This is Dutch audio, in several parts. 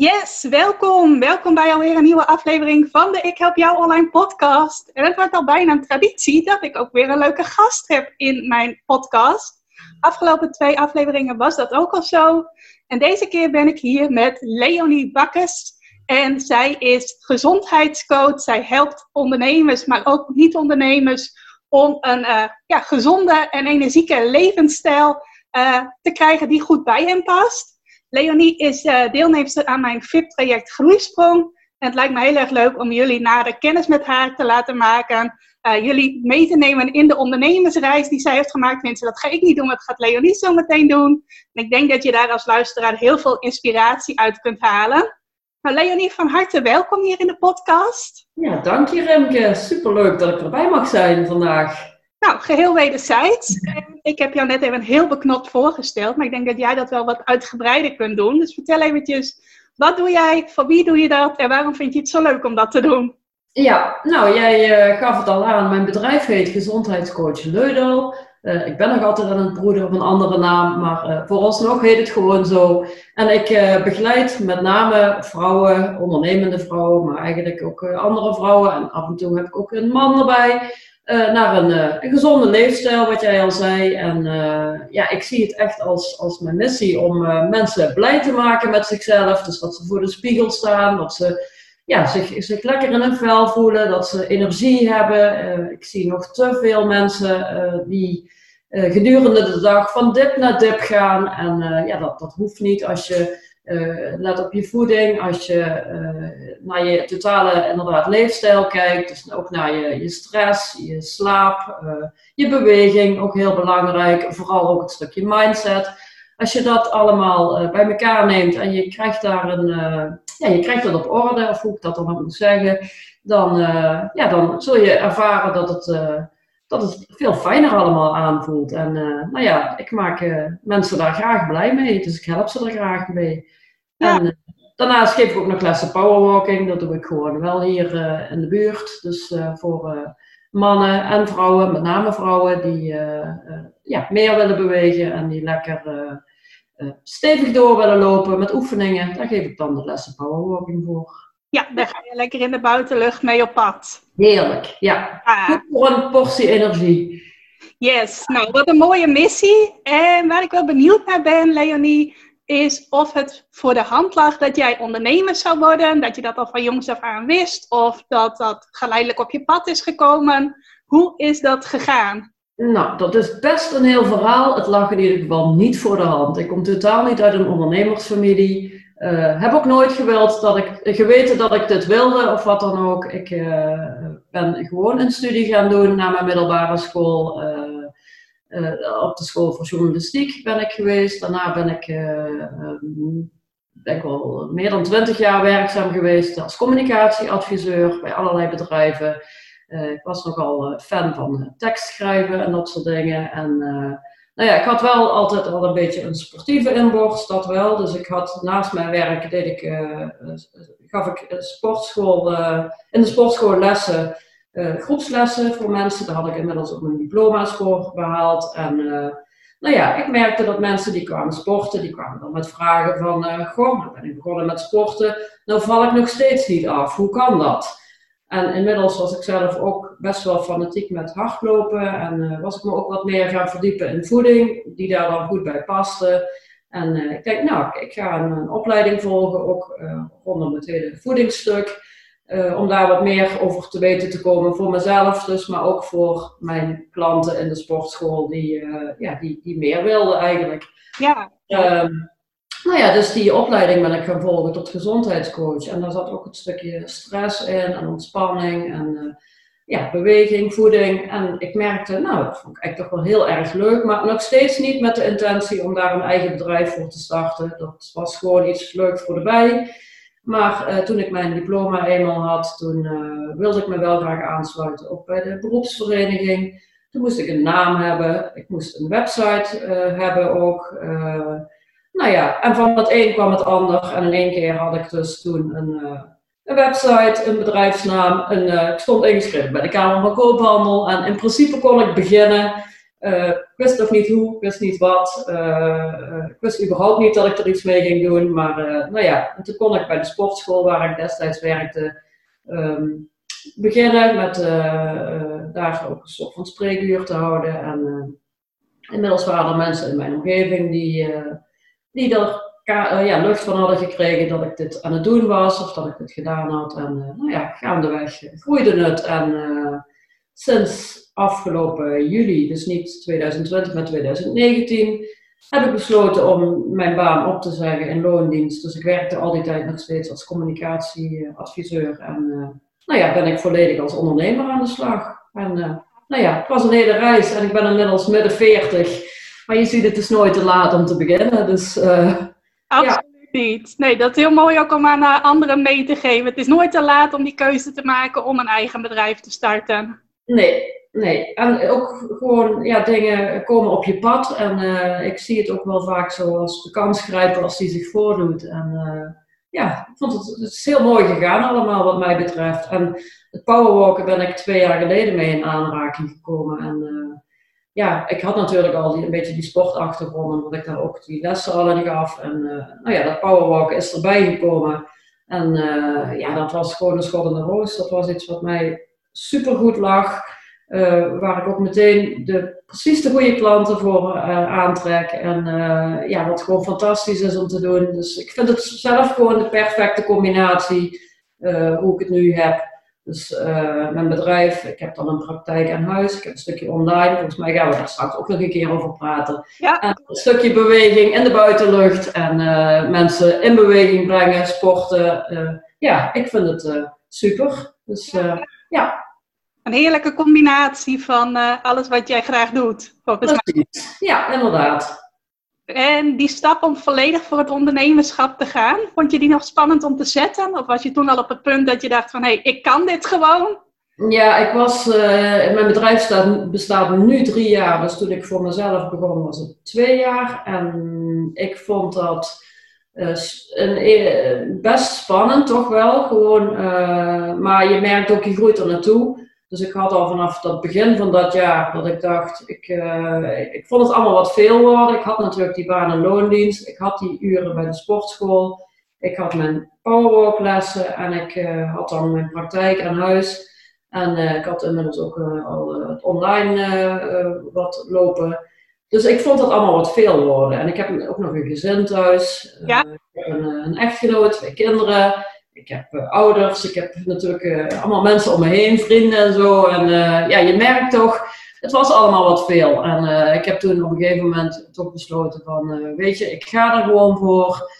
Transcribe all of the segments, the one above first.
Yes, welkom. Welkom bij alweer een nieuwe aflevering van de Ik Help Jou Online podcast. En het wordt al bijna een traditie dat ik ook weer een leuke gast heb in mijn podcast. Afgelopen twee afleveringen was dat ook al zo. En deze keer ben ik hier met Leonie Bakkes. En zij is gezondheidscoach. Zij helpt ondernemers, maar ook niet-ondernemers om een uh, ja, gezonde en energieke levensstijl uh, te krijgen die goed bij hen past. Leonie is uh, deelnemster aan mijn VIP-traject Groeisprong. En het lijkt me heel erg leuk om jullie nader kennis met haar te laten maken. Uh, jullie mee te nemen in de ondernemersreis die zij heeft gemaakt. Mensen, dat ga ik niet doen, dat gaat Leonie zo meteen doen. En ik denk dat je daar als luisteraar heel veel inspiratie uit kunt halen. Nou, Leonie, van harte welkom hier in de podcast. Ja, dank je Remke. Superleuk dat ik erbij mag zijn vandaag. Nou, geheel wederzijds. Ik heb jou net even heel beknopt voorgesteld, maar ik denk dat jij dat wel wat uitgebreider kunt doen. Dus vertel eventjes, wat doe jij, voor wie doe je dat en waarom vind je het zo leuk om dat te doen? Ja, nou, jij uh, gaf het al aan. Mijn bedrijf heet Gezondheidscoach Leudel. Uh, ik ben nog altijd aan het broeden op een andere naam, maar uh, vooralsnog heet het gewoon zo. En ik begeleid met name vrouwen, ondernemende vrouwen, maar eigenlijk ook andere vrouwen. En af en toe heb ik ook een man erbij. Uh, naar een, uh, een, gezonde leefstijl, wat jij al zei. En uh, ja, ik zie het echt als, als mijn missie om mensen blij te maken met zichzelf. Dus dat ze voor de spiegel staan, dat ze ja, zich, zich lekker in hun vel voelen, dat ze energie hebben. ik zie nog te veel mensen die gedurende de dag van dip naar dip gaan. En ja, dat, dat hoeft niet als je uh, let op je voeding, als je uh, naar je totale inderdaad, leefstijl kijkt, dus ook naar je, je stress, je slaap, uh, je beweging, ook heel belangrijk, vooral ook het stukje mindset. Als je dat allemaal bij elkaar neemt en je krijgt daar een, ja, je krijgt dat op orde, of hoe ik dat dan moet zeggen, dan, ja, dan zul je ervaren dat het, dat het veel fijner allemaal aanvoelt. En nou ja, ik maak mensen daar graag blij mee, dus ik help ze er graag mee. En uh, daarnaast geef ik ook nog lessen powerwalking. Dat doe ik gewoon wel hier in de buurt. Dus voor mannen en vrouwen, met name vrouwen, die ja, meer willen bewegen en die lekker stevig door willen lopen met oefeningen. Daar geef ik dan de lessen powerwalking voor. Ja, daar ga je lekker in de buitenlucht mee op pad. Heerlijk, ja. Ah. Goed voor een portie energie. Yes, nou wat een mooie missie. En waar ik wel benieuwd naar ben, Leonie, is of het voor de hand lag dat jij ondernemer zou worden, dat je dat al van jongs af aan wist, of dat dat geleidelijk op je pad is gekomen. Hoe is dat gegaan? Nou, dat is best een heel verhaal. Het lag in ieder geval niet voor de hand. Ik kom totaal niet uit een ondernemersfamilie. Uh, heb ook nooit gewild dat ik, geweten dat ik dit wilde of wat dan ook. Ik uh, ben gewoon een studie gaan doen na mijn middelbare school. Uh, op de school voor journalistiek ben ik geweest. Daarna ben ik, uh, denk wel meer dan twintig jaar werkzaam geweest als communicatieadviseur bij allerlei bedrijven. Ik was nogal fan van tekstschrijven en dat soort dingen. En nou ja, ik had wel altijd al een beetje een sportieve inborst, dat wel. Dus ik had naast mijn werk, deed ik, gaf ik sportschool, in de sportschool lessen groepslessen voor mensen. Daar had ik inmiddels ook mijn diploma's voor behaald. En nou ja, ik merkte dat mensen die kwamen sporten, die kwamen dan met vragen van, goh, ben ik begonnen met sporten, nou val ik nog steeds niet af. Hoe kan dat? En inmiddels was ik zelf ook best wel fanatiek met hardlopen en was ik me ook wat meer gaan verdiepen in voeding, die daar dan goed bij paste. En ik denk, nou, ik ga een, een opleiding volgen, ook rondom het hele voedingsstuk. Uh, om daar wat meer over te weten te komen voor mezelf dus, maar ook voor mijn klanten in de sportschool die, uh, ja, die, die meer wilden eigenlijk. Ja. Um, nou ja, dus die opleiding ben ik gaan volgen tot gezondheidscoach. En daar zat ook een stukje stress in en ontspanning en uh, ja, beweging, voeding. En ik merkte, nou, dat vond ik eigenlijk toch wel heel erg leuk, maar nog steeds niet met de intentie om daar een eigen bedrijf voor te starten. Dat was gewoon iets leuks voor de bij. Maar toen ik mijn diploma eenmaal had, toen wilde ik me wel graag aansluiten op bij de beroepsvereniging. Toen moest ik een naam hebben, ik moest een website hebben ook. Nou ja, en van het een kwam het ander. En in één keer had ik dus toen een een website, een bedrijfsnaam. Een, uh, ik stond ingeschreven bij de Kamer van Koophandel. En in principe kon ik beginnen. Uh, ik wist nog niet hoe, ik wist niet wat. Ik wist überhaupt niet dat ik er iets mee ging doen. Maar nou ja, en toen kon ik bij de sportschool waar ik destijds werkte um, beginnen met daar ook een soort van spreekuur te houden. En inmiddels waren er mensen in mijn omgeving die, die er uh, ja, lucht van hadden gekregen dat ik dit aan het doen was of dat ik het gedaan had. En uh, nou ja, gaandeweg groeide het. En uh, sinds afgelopen juli, dus niet 2020, maar 2019, heb ik besloten om mijn baan op te zeggen in loondienst. Dus ik werkte al die tijd nog steeds als communicatieadviseur. En nou ja, ben ik volledig als ondernemer aan de slag. En nou ja, het was een hele reis en ik ben inmiddels midden 40. Maar je ziet, het is nooit te laat om te beginnen. Dus Absoluut niet. Nee, dat is heel mooi ook om aan eh, anderen mee te geven. Het is nooit te laat om die keuze te maken om een eigen bedrijf te starten. Nee, nee. En ook gewoon, ja, dingen komen op je pad. En uh, ik zie het ook wel vaak zo als de kans grijpen als die zich voordoet. En uh, ja, ik vond het, het is heel mooi gegaan allemaal wat mij betreft. En het powerwalken ben ik twee jaar geleden mee in aanraking gekomen. En ja, ik had natuurlijk al die, een beetje die sportachtergrond, omdat ik daar ook die lessen al in gaf. En uh, nou ja, dat powerwalk is erbij gekomen. En uh, ja, dat was gewoon een schot in de roos. Dat was iets wat mij super goed lag. Uh, waar ik ook meteen de, precies de goede klanten voor aantrek. En ja, wat gewoon fantastisch is om te doen. Dus ik vind het zelf gewoon de perfecte combinatie hoe ik het nu heb. Dus uh, mijn bedrijf, ik heb dan een praktijk aan huis, ik heb een stukje online. Volgens mij gaan we daar straks ook nog een keer over praten. Ja. En een stukje beweging in de buitenlucht en uh, mensen in beweging brengen, sporten. Uh, ja, ik vind het super. Dus ja. Een heerlijke combinatie van alles wat jij graag doet. Precies. Ja, inderdaad. En die stap om volledig voor het ondernemerschap te gaan, vond je die nog spannend om te zetten? Of was je toen al op het punt dat je dacht van, hé, hey, ik kan dit gewoon? Ja, ik was, uh, mijn bedrijf staat, bestaat nu drie jaar, dus toen ik voor mezelf begon was het twee jaar. En ik vond dat uh, een, uh, best spannend, toch wel, gewoon, maar je merkt ook, je groeit er naartoe. Dus ik had al vanaf het begin van dat jaar dat ik dacht, ik, uh, ik vond het allemaal wat veel worden. Ik had natuurlijk die baan- en loondienst. Ik had die uren bij de sportschool. Ik had mijn powerwalklessen en ik uh, had dan mijn praktijk aan huis. En uh, ik had inmiddels ook al het online wat lopen. Dus ik vond dat allemaal wat veel worden. En ik heb ook nog een gezin thuis. Ja. een, een echtgenoot, twee kinderen ik heb uh, ouders, ik heb natuurlijk uh, allemaal mensen om me heen, vrienden en zo. En uh, ja, je merkt toch, het was allemaal wat veel. En ik heb toen op een gegeven moment toch besloten van, weet je, ik ga er gewoon voor.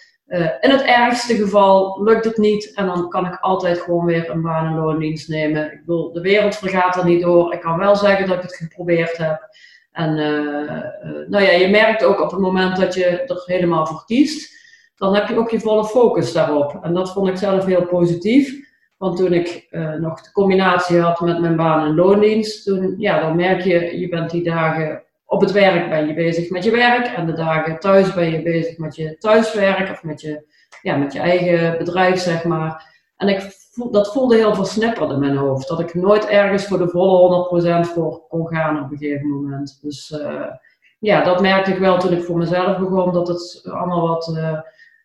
in het ergste geval lukt het niet en dan kan ik altijd gewoon weer een baan en loondienst nemen. Ik bedoel, de wereld vergaat er niet door. Ik kan wel zeggen dat ik het geprobeerd heb. En nou ja, je merkt ook op het moment dat je er helemaal voor kiest, dan heb je ook je volle focus daarop. En dat vond ik zelf heel positief. Want toen ik uh, nog de combinatie had met mijn baan en loondienst, toen, ja, dan merk je, je bent die dagen op het werk ben je bezig met je werk en de dagen thuis ben je bezig met je thuiswerk of met je, ja, met je eigen bedrijf, zeg maar. En ik dat voelde heel versnipperd in mijn hoofd, dat ik nooit ergens voor de volle 100% voor kon gaan op een gegeven moment. Dus uh, ja, dat merkte ik wel toen ik voor mezelf begon, dat het allemaal wat... Uh,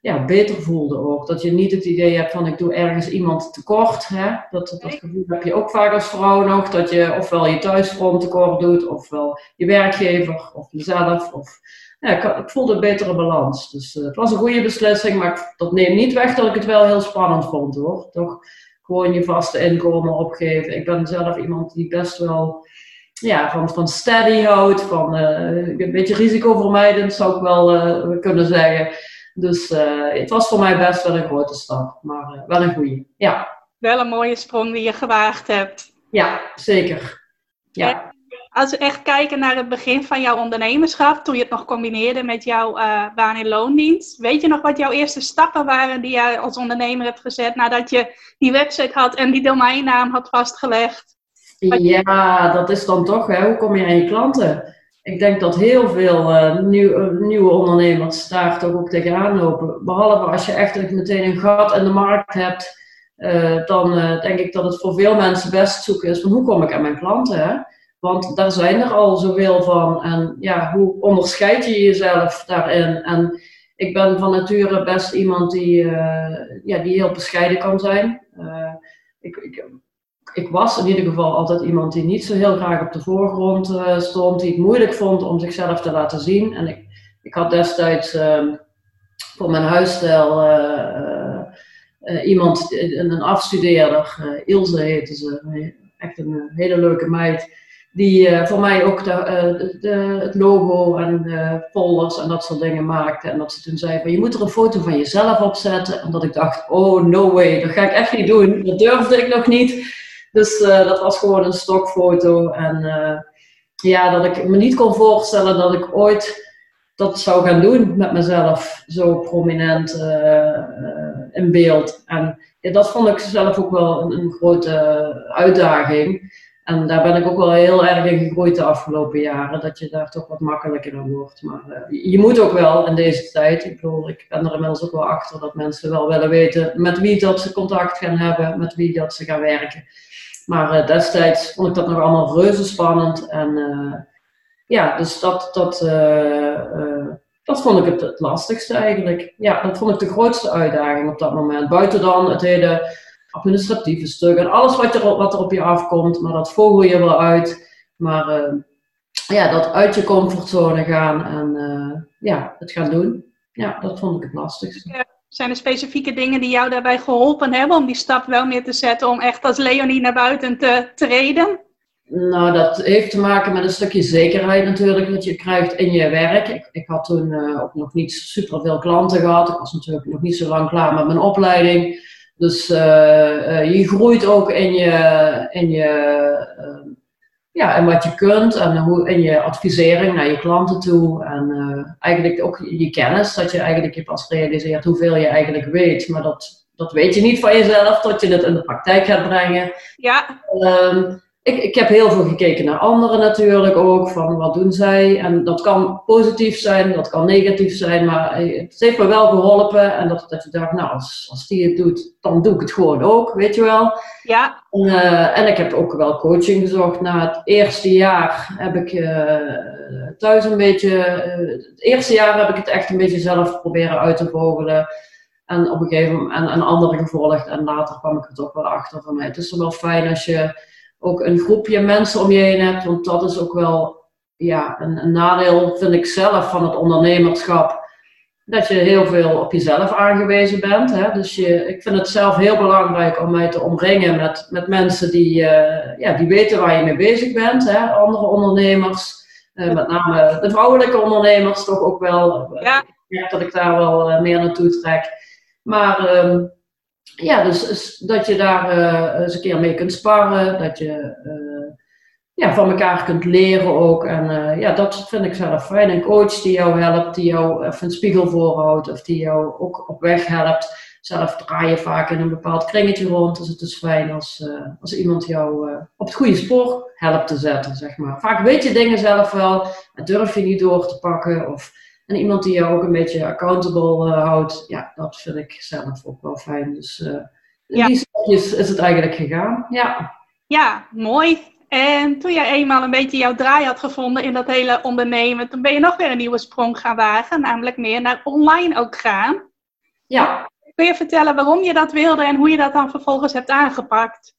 ja, beter voelde ook. Dat je niet het idee hebt van ik doe ergens iemand tekort. Hè? Dat, dat gevoel heb je ook vaak als vrouw nog. Dat je ofwel je thuisfront tekort doet, ofwel je werkgever of jezelf. Of, ja, ik, voelde een betere balans. Dus uh, het was een goede beslissing, maar dat neemt niet weg dat ik het wel heel spannend vond hoor. Toch gewoon je vaste inkomen opgeven. Ik ben zelf iemand die best wel ja, van, van steady houdt, van uh, een beetje risicovermijdend zou ik wel uh, kunnen zeggen. Dus uh, het was voor mij best wel een grote stap, maar uh, wel een goede. Ja. Wel een mooie sprong die je gewaagd hebt. Ja, zeker. Ja. Als we echt kijken naar het begin van jouw ondernemerschap, toen je het nog combineerde met jouw uh, baan in loondienst, weet je nog wat jouw eerste stappen waren die jij als ondernemer hebt gezet nadat je die website had en die domeinnaam had vastgelegd? Ja, dat is dan toch, hè? hoe kom je aan je klanten? Ik denk dat heel veel uh, nieuw, nieuwe ondernemers daar toch ook tegenaan lopen. Behalve als je echt meteen een gat in de markt hebt, uh, dan denk ik dat het voor veel mensen best zoeken is hoe kom ik aan mijn klanten. Want daar zijn er al zoveel van. En ja, hoe onderscheid je jezelf daarin? En ik ben van nature best iemand die, ja, die heel bescheiden kan zijn. Ik, ik, ik, was in ieder geval altijd iemand die niet zo heel graag op de voorgrond uh, stond, die het moeilijk vond om zichzelf te laten zien. En ik, ik had destijds ehm, voor mijn huisstijl iemand, een afstudeerder, Ilse heette ze, echt een hele leuke meid die uh, voor mij ook de, uh, de, het logo en de folders en dat soort dingen maakte. En dat ze toen zei van je moet er een foto van jezelf op zetten. En dat ik dacht, oh no way, dat ga ik echt niet doen. Dat durfde ik nog niet. Dus uh, dat was gewoon een stokfoto. En ja, dat ik me niet kon voorstellen dat ik ooit dat zou gaan doen met mezelf. Zo prominent in beeld. En dat vond ik zelf ook wel een, een grote uitdaging. En daar ben ik ook wel heel erg in gegroeid de afgelopen jaren, dat je daar toch wat makkelijker aan wordt. Maar je moet ook wel in deze tijd, ik bedoel, ik ben er inmiddels ook wel achter dat mensen wel willen weten met wie dat ze contact gaan hebben, met wie dat ze gaan werken. Maar uh, destijds vond ik dat nog allemaal reuze spannend. En uh, ja, dus dat, dat, dat vond ik het, lastigste eigenlijk. Ja, dat vond ik de grootste uitdaging op dat moment. Buiten dan het hele administratieve stuk en alles wat er, wat er op je afkomt, maar dat vogel je wel uit. Maar ja, dat uit je comfortzone gaan en ja, het gaan doen. Ja, dat vond ik het lastigste. Zijn er specifieke dingen die jou daarbij geholpen hebben om die stap wel meer te zetten om echt als Leonie naar buiten te treden? Nou, dat heeft te maken met een stukje zekerheid natuurlijk dat je krijgt in je werk. Ik, ik had toen uh, ook nog niet super veel klanten gehad. Ik was natuurlijk nog niet zo lang klaar met mijn opleiding. Dus uh, uh, je groeit ook in je, in je ja, en wat je kunt en hoe, in je advisering naar je klanten toe. En eigenlijk ook je kennis, dat je eigenlijk je pas realiseert hoeveel je eigenlijk weet. Maar dat, dat weet je niet van jezelf tot je het in de praktijk gaat brengen. Ja. Um, ik, ik heb heel veel gekeken naar anderen natuurlijk ook, van wat doen zij. En dat kan positief zijn, dat kan negatief zijn, maar het heeft me wel geholpen. En dat, dat je dacht, nou, als, als die het doet, dan doe ik het gewoon ook, weet je wel. Ja. En, uh, en ik heb ook wel coaching gezocht. Na het eerste jaar heb ik uh, thuis een beetje, uh, het eerste jaar heb ik het echt een beetje zelf proberen uit te vogelen. En op een gegeven moment en, en anderen gevolgd. En later kwam ik er toch wel achter van mij. Het is wel fijn als je ook een groepje mensen om je heen hebt. Want dat is ook wel ja, een, een nadeel, vind ik zelf, van het ondernemerschap. Dat je heel veel op jezelf aangewezen bent. Hè? Dus je, ik vind het zelf heel belangrijk om mij te omringen met, met mensen die, uh, ja, die weten waar je mee bezig bent. Hè? Andere ondernemers, uh, met name de vrouwelijke ondernemers toch ook wel. Ja. Dat ik daar wel uh, meer naartoe trek. Maar um, ja, dus, dat je daar uh, eens een keer mee kunt sparren, dat je uh, ja, van elkaar kunt leren ook. En uh, ja, dat vind ik zelf fijn. Een coach die jou helpt, die jou even een spiegel voorhoudt of die jou ook op weg helpt. Zelf draai je vaak in een bepaald kringetje rond, dus het is fijn als, als iemand jou op het goede spoor helpt te zetten, zeg maar. Vaak weet je dingen zelf wel, en durf je niet door te pakken of en iemand die je ook een beetje accountable uh, houdt, ja, dat vind ik zelf ook wel fijn. Dus uh, ja. die stapjes is het eigenlijk gegaan. Ja. ja, mooi. En toen jij eenmaal een beetje jouw draai had gevonden in dat hele ondernemen, toen ben je nog weer een nieuwe sprong gaan wagen, namelijk meer naar online ook gaan. Ja. Kun je vertellen waarom je dat wilde en hoe je dat dan vervolgens hebt aangepakt?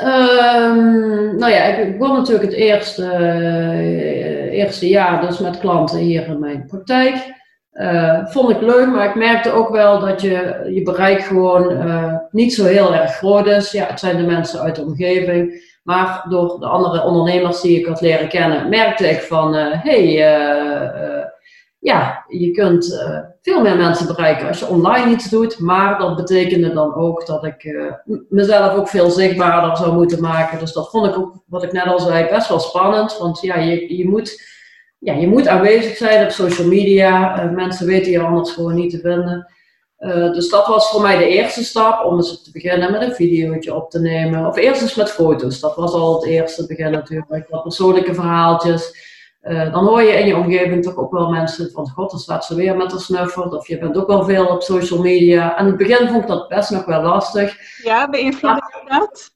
Um, nou ja, ik begon natuurlijk het eerste, uh, eerste jaar dus met klanten hier in mijn praktijk. Uh, vond ik leuk, maar ik merkte ook wel dat je, je bereik gewoon uh, niet zo heel erg groot is. Ja, het zijn de mensen uit de omgeving. Maar door de andere ondernemers die ik had leren kennen, merkte ik van, hé, hey, ja, je kunt uh, veel meer mensen bereiken als je online iets doet. Maar dat betekende dan ook dat ik uh, mezelf ook veel zichtbaarder zou moeten maken. Dus dat vond ik ook, wat ik net al zei, best wel spannend. Want ja, je, je, moet, ja, je moet aanwezig zijn op social media. Uh, mensen weten je anders gewoon niet te vinden. dus dat was voor mij de eerste stap om eens te beginnen met een videootje op te nemen. Of eerst eens met foto's. Dat was al het eerste begin natuurlijk. Wat persoonlijke verhaaltjes. Uh, dan hoor je in je omgeving toch ook wel mensen van, god, dan staat ze weer met de snuffert. Of je bent ook wel veel op social media. En in het begin vond ik dat best nog wel lastig. Ja, beïnvloedde jou dat?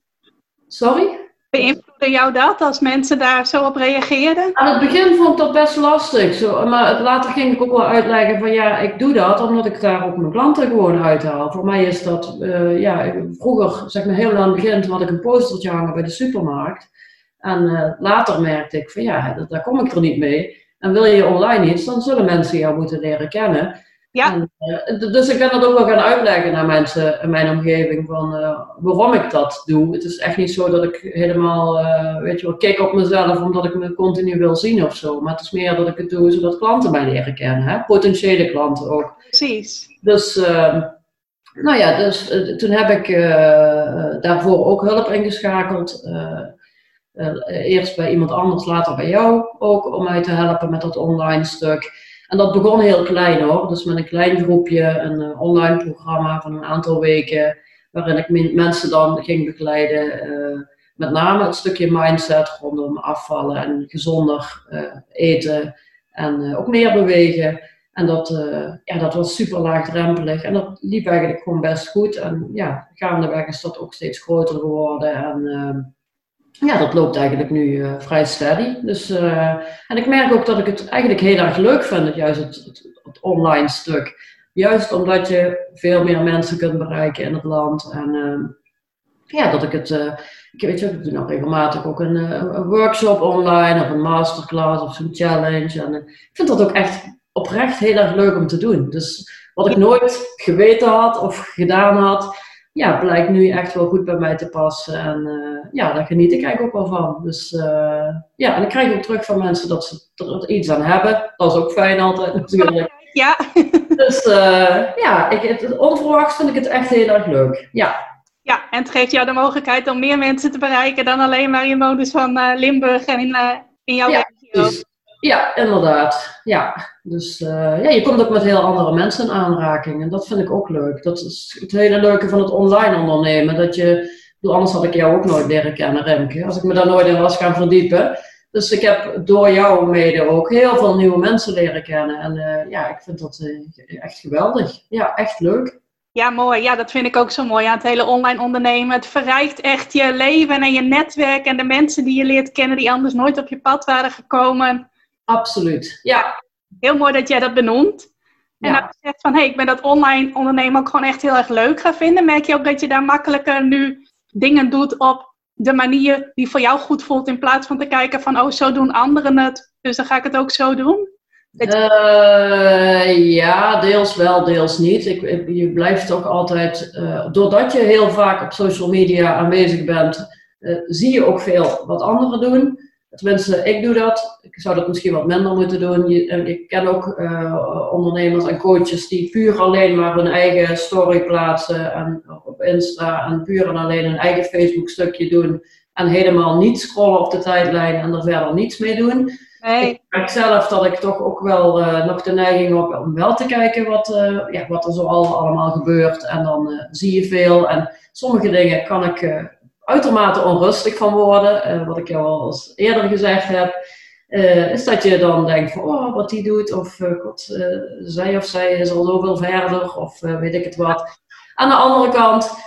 Sorry? Beïnvloedde jou dat als mensen daar zo op reageerden? Aan het begin vond ik dat best lastig. Zo, maar later ging ik ook wel uitleggen van ja, ik doe dat omdat ik daar ook mijn klanten gewoon uithaal. Voor mij is dat, uh, ja, vroeger, zeg maar heel aan het begin, had ik een postertje hangen bij de supermarkt. En uh, later merkte ik van ja, daar kom ik er niet mee. En wil je online iets, dan zullen mensen jou moeten leren kennen. Ja. En, uh, dus ik ben dat ook wel gaan uitleggen naar mensen in mijn omgeving van uh, waarom ik dat doe. Het is echt niet zo dat ik helemaal, weet je wel, kijk op mezelf omdat ik me continu wil zien of zo. Maar het is meer dat ik het doe zodat klanten mij leren kennen. Hè? Potentiële klanten ook. Precies. Dus, ehm, nou ja, dus toen heb ik daarvoor ook hulp ingeschakeld. Uh, eerst bij iemand anders, later bij jou ook, om mij te helpen met dat online stuk. En dat begon heel klein hoor, dus met een klein groepje, een uh, online programma van een aantal weken, waarin ik mensen dan ging begeleiden. Met name het stukje mindset rondom afvallen en gezonder eten en ook meer bewegen. En dat, ja, dat was super laagdrempelig en dat liep eigenlijk gewoon best goed. En ja, gaandeweg is dat ook steeds groter geworden. En ja, dat loopt eigenlijk nu uh, vrij steady. Dus, uh, en ik merk ook dat ik het eigenlijk heel erg leuk vind, juist het, het, het, online stuk. Juist omdat je veel meer mensen kunt bereiken in het land. En uh, ja, dat ik het, ik weet je, ik doe nog regelmatig ook een, een, workshop online of een masterclass of zo'n challenge. En ik vind dat ook echt oprecht heel erg leuk om te doen. Dus wat ik nooit geweten had of gedaan had, ja, blijkt nu echt wel goed bij mij te passen. En uh, ja, daar geniet ik eigenlijk ook wel van. Dus uh, ja, en ik krijg ook terug van mensen dat ze er iets aan hebben. Dat is ook fijn altijd natuurlijk. Ja. Dus uh, ja, ik, het, onverwachts vind ik het echt heel erg leuk. Ja. Ja, en het geeft jou de mogelijkheid om meer mensen te bereiken dan alleen maar inwoners van Limburg en in, in jouw ja, regio. Ja, inderdaad. Ja. Dus uh, ja, je komt ook met heel andere mensen in aanraking. En dat vind ik ook leuk. Dat is het hele leuke van het online ondernemen. Dat je, anders had ik jou ook nooit leren kennen, Remke. Als ik me daar nooit in was gaan verdiepen. Dus ik heb door jou mede ook heel veel nieuwe mensen leren kennen. En uh, ja, ik vind dat uh, echt geweldig. Ja, echt leuk. Ja, mooi. Ja, dat vind ik ook zo mooi aan het hele online ondernemen. Het verrijkt echt je leven en je netwerk en de mensen die je leert kennen die anders nooit op je pad waren gekomen. Absoluut, ja. Heel mooi dat jij dat benoemt. En ja. dat je zegt van, hé, hey, ik ben dat online ondernemen ook gewoon echt heel erg leuk gaan vinden. Merk je ook dat je daar makkelijker nu dingen doet op de manier die voor jou goed voelt, in plaats van te kijken van, oh, zo doen anderen het, dus dan ga ik het ook zo doen? Uh, ja, deels wel, deels niet. Ik, je blijft ook altijd, uh, doordat je heel vaak op social media aanwezig bent, uh, zie je ook veel wat anderen doen. Tenminste, ik doe dat. Ik zou dat misschien wat minder moeten doen. ik ken ook uh, ondernemers en coaches die puur alleen maar hun eigen story plaatsen en, op Insta en puur en alleen hun eigen Facebook stukje doen en helemaal niet scrollen op de tijdlijn en er verder niets mee doen. Nee. Ik merk zelf dat ik toch ook wel uh, nog de neiging heb om wel te kijken wat, uh, ja, wat er zo al allemaal gebeurt. En dan zie je veel. En sommige dingen kan ik uitermate onrustig van worden. Uh, wat ik jou al eerder gezegd heb. Uh, is dat je dan denkt van, oh, wat die doet. Of, uh, god, zij of zij is al zoveel verder. Of weet ik het wat. Aan de andere kant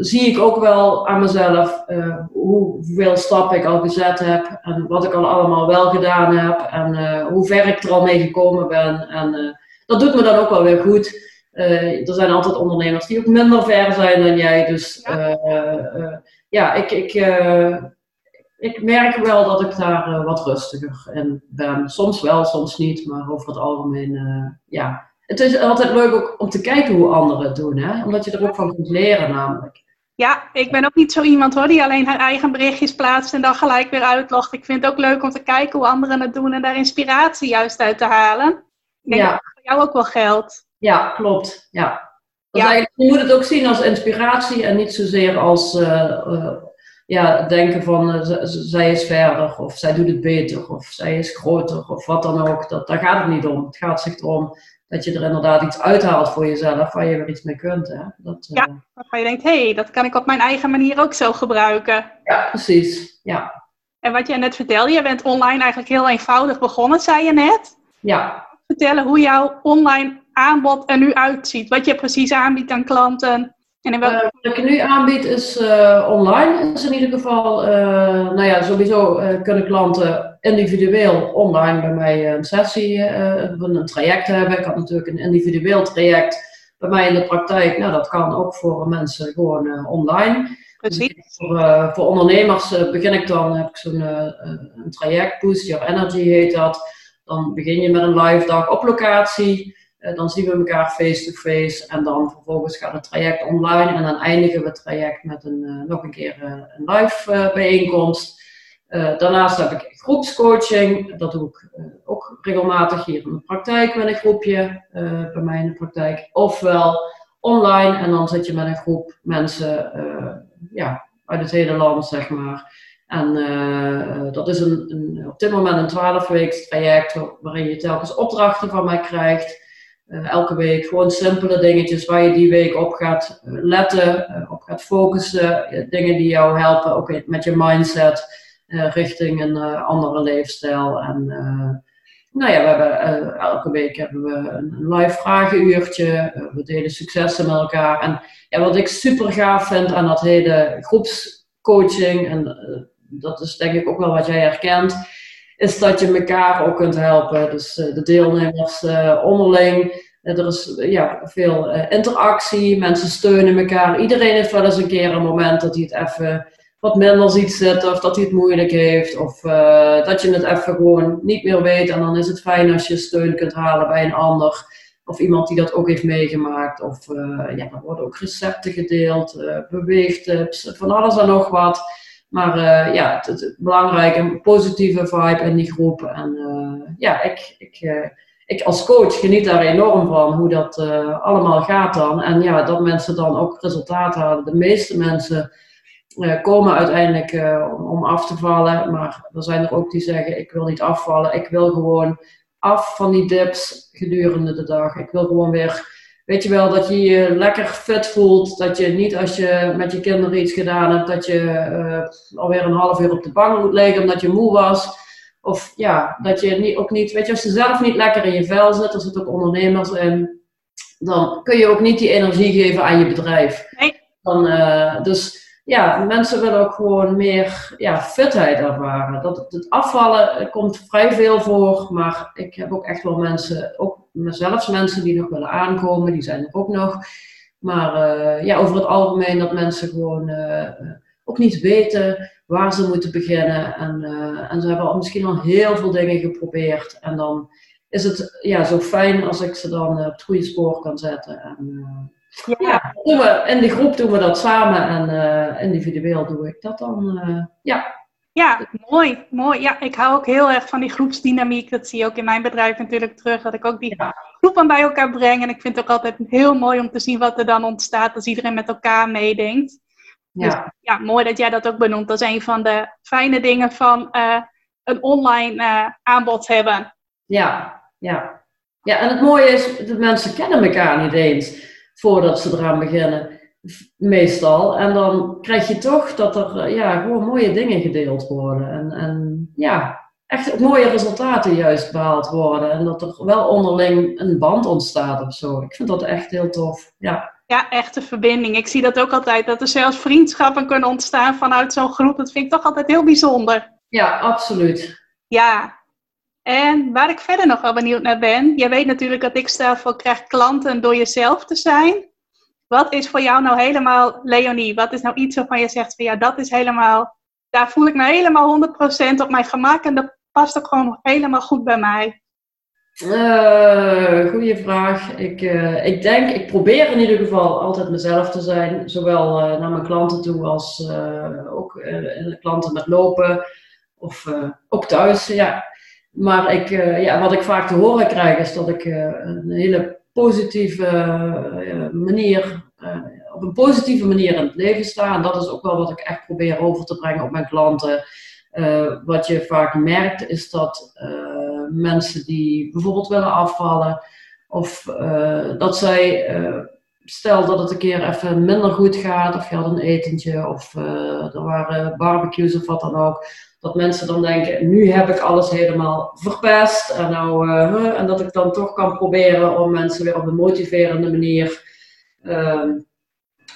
zie ik ook wel aan mezelf hoeveel stappen ik al gezet heb. En wat ik al allemaal wel gedaan heb. En hoe ver ik er al mee gekomen ben. En dat doet me dan ook wel weer goed. Uh, er zijn altijd ondernemers die ook minder ver zijn dan jij. Dus ja, uh, ja ik, ik, ik merk wel dat ik daar wat rustiger in ben. Soms wel, soms niet, maar over het algemeen, ja. Het is altijd leuk ook om te kijken hoe anderen het doen, hè? omdat je er ook van kunt leren namelijk. Ja, ik ben ook niet zo iemand hoor, die alleen haar eigen berichtjes plaatst en dan gelijk weer uitlogt. Ik vind het ook leuk om te kijken hoe anderen het doen en daar inspiratie juist uit te halen. Ik denk Ja. dat voor jou ook wel geldt. Ja, klopt. Ja. Je moet het ook zien als inspiratie en niet zozeer als eh, eh, ja, denken van eh, zij is verder of zij doet het beter of zij is groter of wat dan ook. Dat, daar gaat het niet om. Het gaat zich erom dat je er inderdaad iets uithaalt voor jezelf waar je weer iets mee kunt. Hè? Dat, Ja. Waarvan je denkt, hé, hey, dat kan ik op mijn eigen manier ook zo gebruiken. ja, precies. Ja. En wat jij net vertelde, je bent online eigenlijk heel eenvoudig begonnen, zei je net. ja, Vertellen hoe jouw online aanbod er nu uitziet. Wat je precies aanbiedt aan klanten. En in welke... Eh, wat ik nu aanbied is eh, online. Is in ieder geval, eh, nou ja, sowieso kunnen klanten individueel online bij mij een sessie, een traject hebben. Ik had natuurlijk een individueel traject bij mij in de praktijk. Nou, dat kan ook voor mensen gewoon online. Dus precies. voor, voor ondernemers begin ik dan, heb ik zo'n traject, Boost Your Energy heet dat. Dan begin je met een live dag op locatie. Eh, dan zien we elkaar face-to-face en dan vervolgens gaat het traject online en dan eindigen we het traject met een, eh, nog een keer eh, een live bijeenkomst. Daarnaast heb ik groepscoaching, dat doe ik ook regelmatig hier in de praktijk met een groepje bij mij in de praktijk. Ofwel online en dan zit je met een groep mensen ja, uit het hele land, zeg maar. En dat is een, een, op dit moment een 12 weeks traject waarin je telkens opdrachten van mij krijgt. Eh, elke week gewoon simpele dingetjes waar je die week op gaat eh, letten, eh, op gaat focussen. dingen die jou helpen, ook met je mindset richting een andere leefstijl. En nou ja, we hebben, elke week hebben we een, live vragenuurtje. We delen successen met elkaar. En ja, wat ik super gaaf vind aan dat hele groepscoaching, en dat is denk ik ook wel wat jij herkent, is dat je elkaar ook kunt helpen. Dus eh, de deelnemers eh, onderling. Eh, er is ja, veel interactie, mensen steunen elkaar. Iedereen heeft wel eens een keer een moment dat hij het even wat minder ziet zitten, of dat hij het moeilijk heeft, of dat je het even gewoon niet meer weet. En dan is het fijn als je steun kunt halen bij een ander, of iemand die dat ook heeft meegemaakt. Of ja, er worden ook recepten gedeeld, eh beweegtips, van alles en nog wat. Maar eh, ja, het, het, belangrijke, een positieve vibe in die groep. En eh, ja, ik, ik, eh, ik als coach geniet daar enorm van hoe dat allemaal gaat dan. En ja, dat mensen dan ook resultaat halen. De meeste mensen komen uiteindelijk om, om af te vallen. Maar er zijn er ook die zeggen, ik wil niet afvallen. Ik wil gewoon af van die dips gedurende de dag. Ik wil gewoon weer... Weet je wel, dat je je lekker fit voelt. Dat je niet als je met je kinderen iets gedaan hebt, dat je eh, alweer een half uur op de bank moet liggen omdat je moe was. Of ja, dat je niet, ook niet, weet je, als je zelf niet lekker in je vel zit, er zitten ook ondernemers in, dan kun je ook niet die energie geven aan je bedrijf. Nee. Dan, eh, dus ja, mensen willen ook gewoon meer ja, fitheid ervaren. Dat, het afvallen komt vrij veel voor, maar ik heb ook echt wel mensen, ook zelfs mensen die nog willen aankomen, die zijn er ook nog. Maar eh, ja, over het algemeen dat mensen gewoon eh, ook niet weten waar ze moeten beginnen. En, eh, en ze hebben al misschien al heel veel dingen geprobeerd. En dan is het ja, zo fijn als ik ze dan op het goede spoor kan zetten. En, Ja. ja, doen we, in die groep doen we dat samen en individueel doe ik dat dan. ja, Ja, mooi, mooi. Ja, ik hou ook heel erg van die groepsdynamiek. Dat zie je ook in mijn bedrijf natuurlijk terug. Dat ik ook die groepen bij elkaar breng. En ik vind het ook altijd heel mooi om te zien wat er dan ontstaat als iedereen met elkaar meedenkt. ja, Ja, mooi dat jij dat ook benoemt. Dat is een van de fijne dingen van eh, een online eh, aanbod hebben. ja, ja. Ja, en het mooie is, de mensen kennen elkaar niet eens voordat ze eraan beginnen. Meestal. En dan krijg je toch dat er eh, ja, gewoon mooie dingen gedeeld worden. En, en ja, echt mooie resultaten juist behaald worden. En dat er wel onderling een band ontstaat of zo. Ik vind dat echt heel tof. Ja, Ja, echte verbinding. Ik zie dat ook altijd. Dat er zelfs vriendschappen kunnen ontstaan vanuit zo'n groep. Dat vind ik toch altijd heel bijzonder. ja absoluut. Ja. En waar ik verder nog wel benieuwd naar ben. Jij weet natuurlijk dat ik stel voor krijg klanten door jezelf te zijn. Wat is voor jou nou helemaal, Leonie, wat is nou iets waarvan je zegt van ja, dat is helemaal, daar voel ik me helemaal 100% op mijn gemak en dat past ook gewoon helemaal goed bij mij. Uh, goeie vraag. Ik, uh, ik denk, ik probeer in ieder geval altijd mezelf te zijn. Zowel uh, naar mijn klanten toe als ook klanten met lopen. Of ook thuis, ja. Maar ik, ja, wat ik vaak te horen krijg is dat ik een hele positieve manier, op een positieve manier in het leven sta. En dat is ook wel wat ik echt probeer over te brengen op mijn klanten. wat je vaak merkt is dat mensen die bijvoorbeeld willen afvallen. Of dat zij, stel dat het een keer even minder goed gaat, of je had een etentje, of er waren barbecues of wat dan ook. Dat mensen dan denken, nu heb ik alles helemaal verpest. En, nou, en dat ik dan toch kan proberen om mensen weer op een motiverende manier ehm,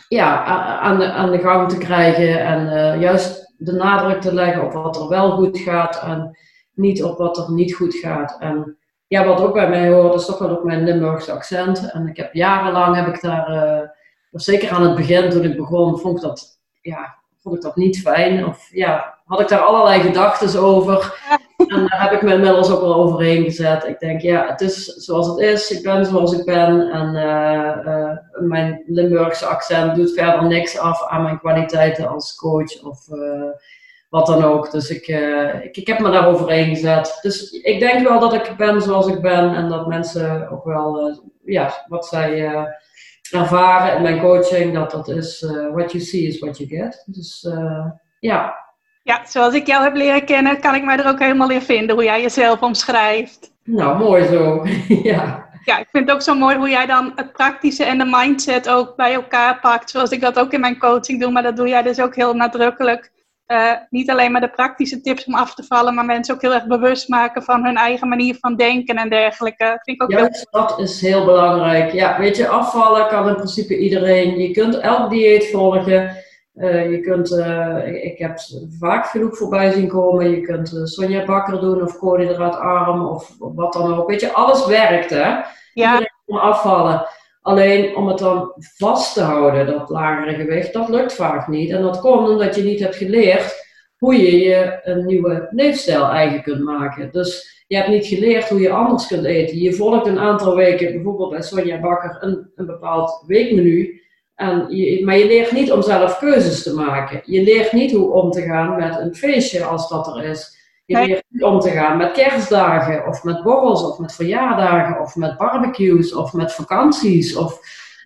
ja, aan, de, aan de gang te krijgen. En juist de nadruk te leggen op wat er wel goed gaat. En niet op wat er niet goed gaat. En ja, wat ook bij mij hoort, is toch wel ook mijn Limburgse accent. En ik heb jarenlang, heb ik daar, uh, zeker aan het begin toen ik begon, vond ik dat, ja, vond ik dat niet fijn. Of ja, had ik daar allerlei gedachten over. En daar heb ik me inmiddels ook wel overheen gezet. Ik denk, ja, het is zoals het is. Ik ben zoals ik ben. En uh, uh, mijn Limburgse accent doet verder niks af aan mijn kwaliteiten als coach of wat dan ook. Dus ik, ik, ik, heb me daar overheen gezet. Dus ik denk wel dat ik ben zoals ik ben en dat mensen ook wel, ja, wat zij ervaren in mijn coaching, dat dat is what you see is what you get. Dus ja. Ja, zoals ik jou heb leren kennen, kan ik mij er ook helemaal in vinden, hoe jij jezelf omschrijft. Nou, mooi zo. ja. Ja, ik vind het ook zo mooi hoe jij dan het praktische en de mindset ook bij elkaar pakt. Zoals ik dat ook in mijn coaching doe, maar dat doe jij dus ook heel nadrukkelijk. Uh, niet alleen maar de praktische tips om af te vallen, maar mensen ook heel erg bewust maken van hun eigen manier van denken en dergelijke. Vind ik ook Juist, dat is heel belangrijk. Ja, weet je, afvallen kan in principe iedereen. Je kunt elk dieet volgen. Uh, je kunt, uh, ik, ik, heb vaak genoeg voorbij zien komen. Je kunt Sonja Bakker doen of koolhydraatarm of wat dan ook. Weet je, alles werkt hè. Ja. Kan afvallen. Alleen om het dan vast te houden, dat lagere gewicht, dat lukt vaak niet. En dat komt omdat je niet hebt geleerd hoe je je een nieuwe leefstijl eigen kunt maken. Dus je hebt niet geleerd hoe je anders kunt eten. Je volgt een aantal weken, bijvoorbeeld bij Sonja Bakker, een, een bepaald weekmenu. En je, maar je leert niet om zelf keuzes te maken. Je leert niet hoe om te gaan met een feestje als dat er is. Je leert niet om te gaan met kerstdagen, of met borrels, of met verjaardagen, of met barbecues, of met vakanties. Of,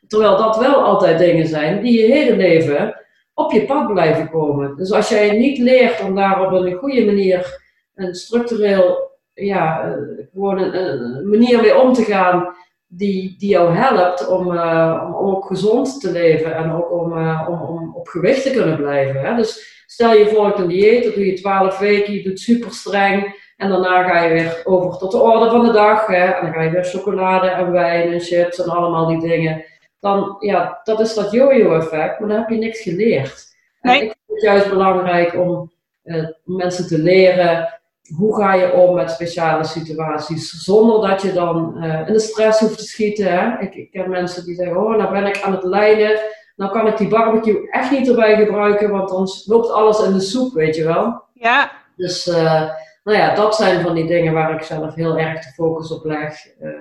terwijl dat wel altijd dingen zijn die je hele leven op je pad blijven komen. Dus als jij niet leert om daar op een goede manier, een structureel, ja, eh, gewoon een, manier mee om te gaan die, die jou helpt om, uh, om, ook gezond te leven en ook om, uh, om, om op gewicht te kunnen blijven. Hè? Dus Stel je volgt een dieet, dat doe je 12 weken, je doet super streng. En daarna ga je weer over tot de orde van de dag. Hè? En dan ga je weer chocolade en wijn en chips en allemaal die dingen. Dan, ja, dat is dat yo-yo effect, maar dan heb je niks geleerd. En ik vind het juist belangrijk om uh, mensen te leren hoe ga je om met speciale situaties, zonder dat je dan uh, in de stress hoeft te schieten. Hè? Ik, ik ken mensen die zeggen, oh, nou ben ik aan het lijden, nou kan ik die barbecue echt niet erbij gebruiken, want dan loopt alles in de soep, weet je wel. Ja. Dus, uh, nou ja, dat zijn van die dingen waar ik zelf heel erg de focus op leg. Uh,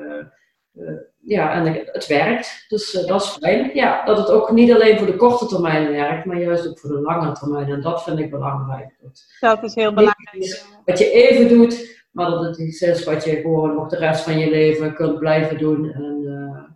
uh, ja, en het werkt, dus dat is fijn. Ja, dat het ook niet alleen voor de korte termijn werkt, maar juist ook voor de lange termijn. En dat vind ik belangrijk. Dat, is heel belangrijk. Wat je even doet, maar dat het iets is wat je gewoon nog de rest van je leven kunt blijven doen. En,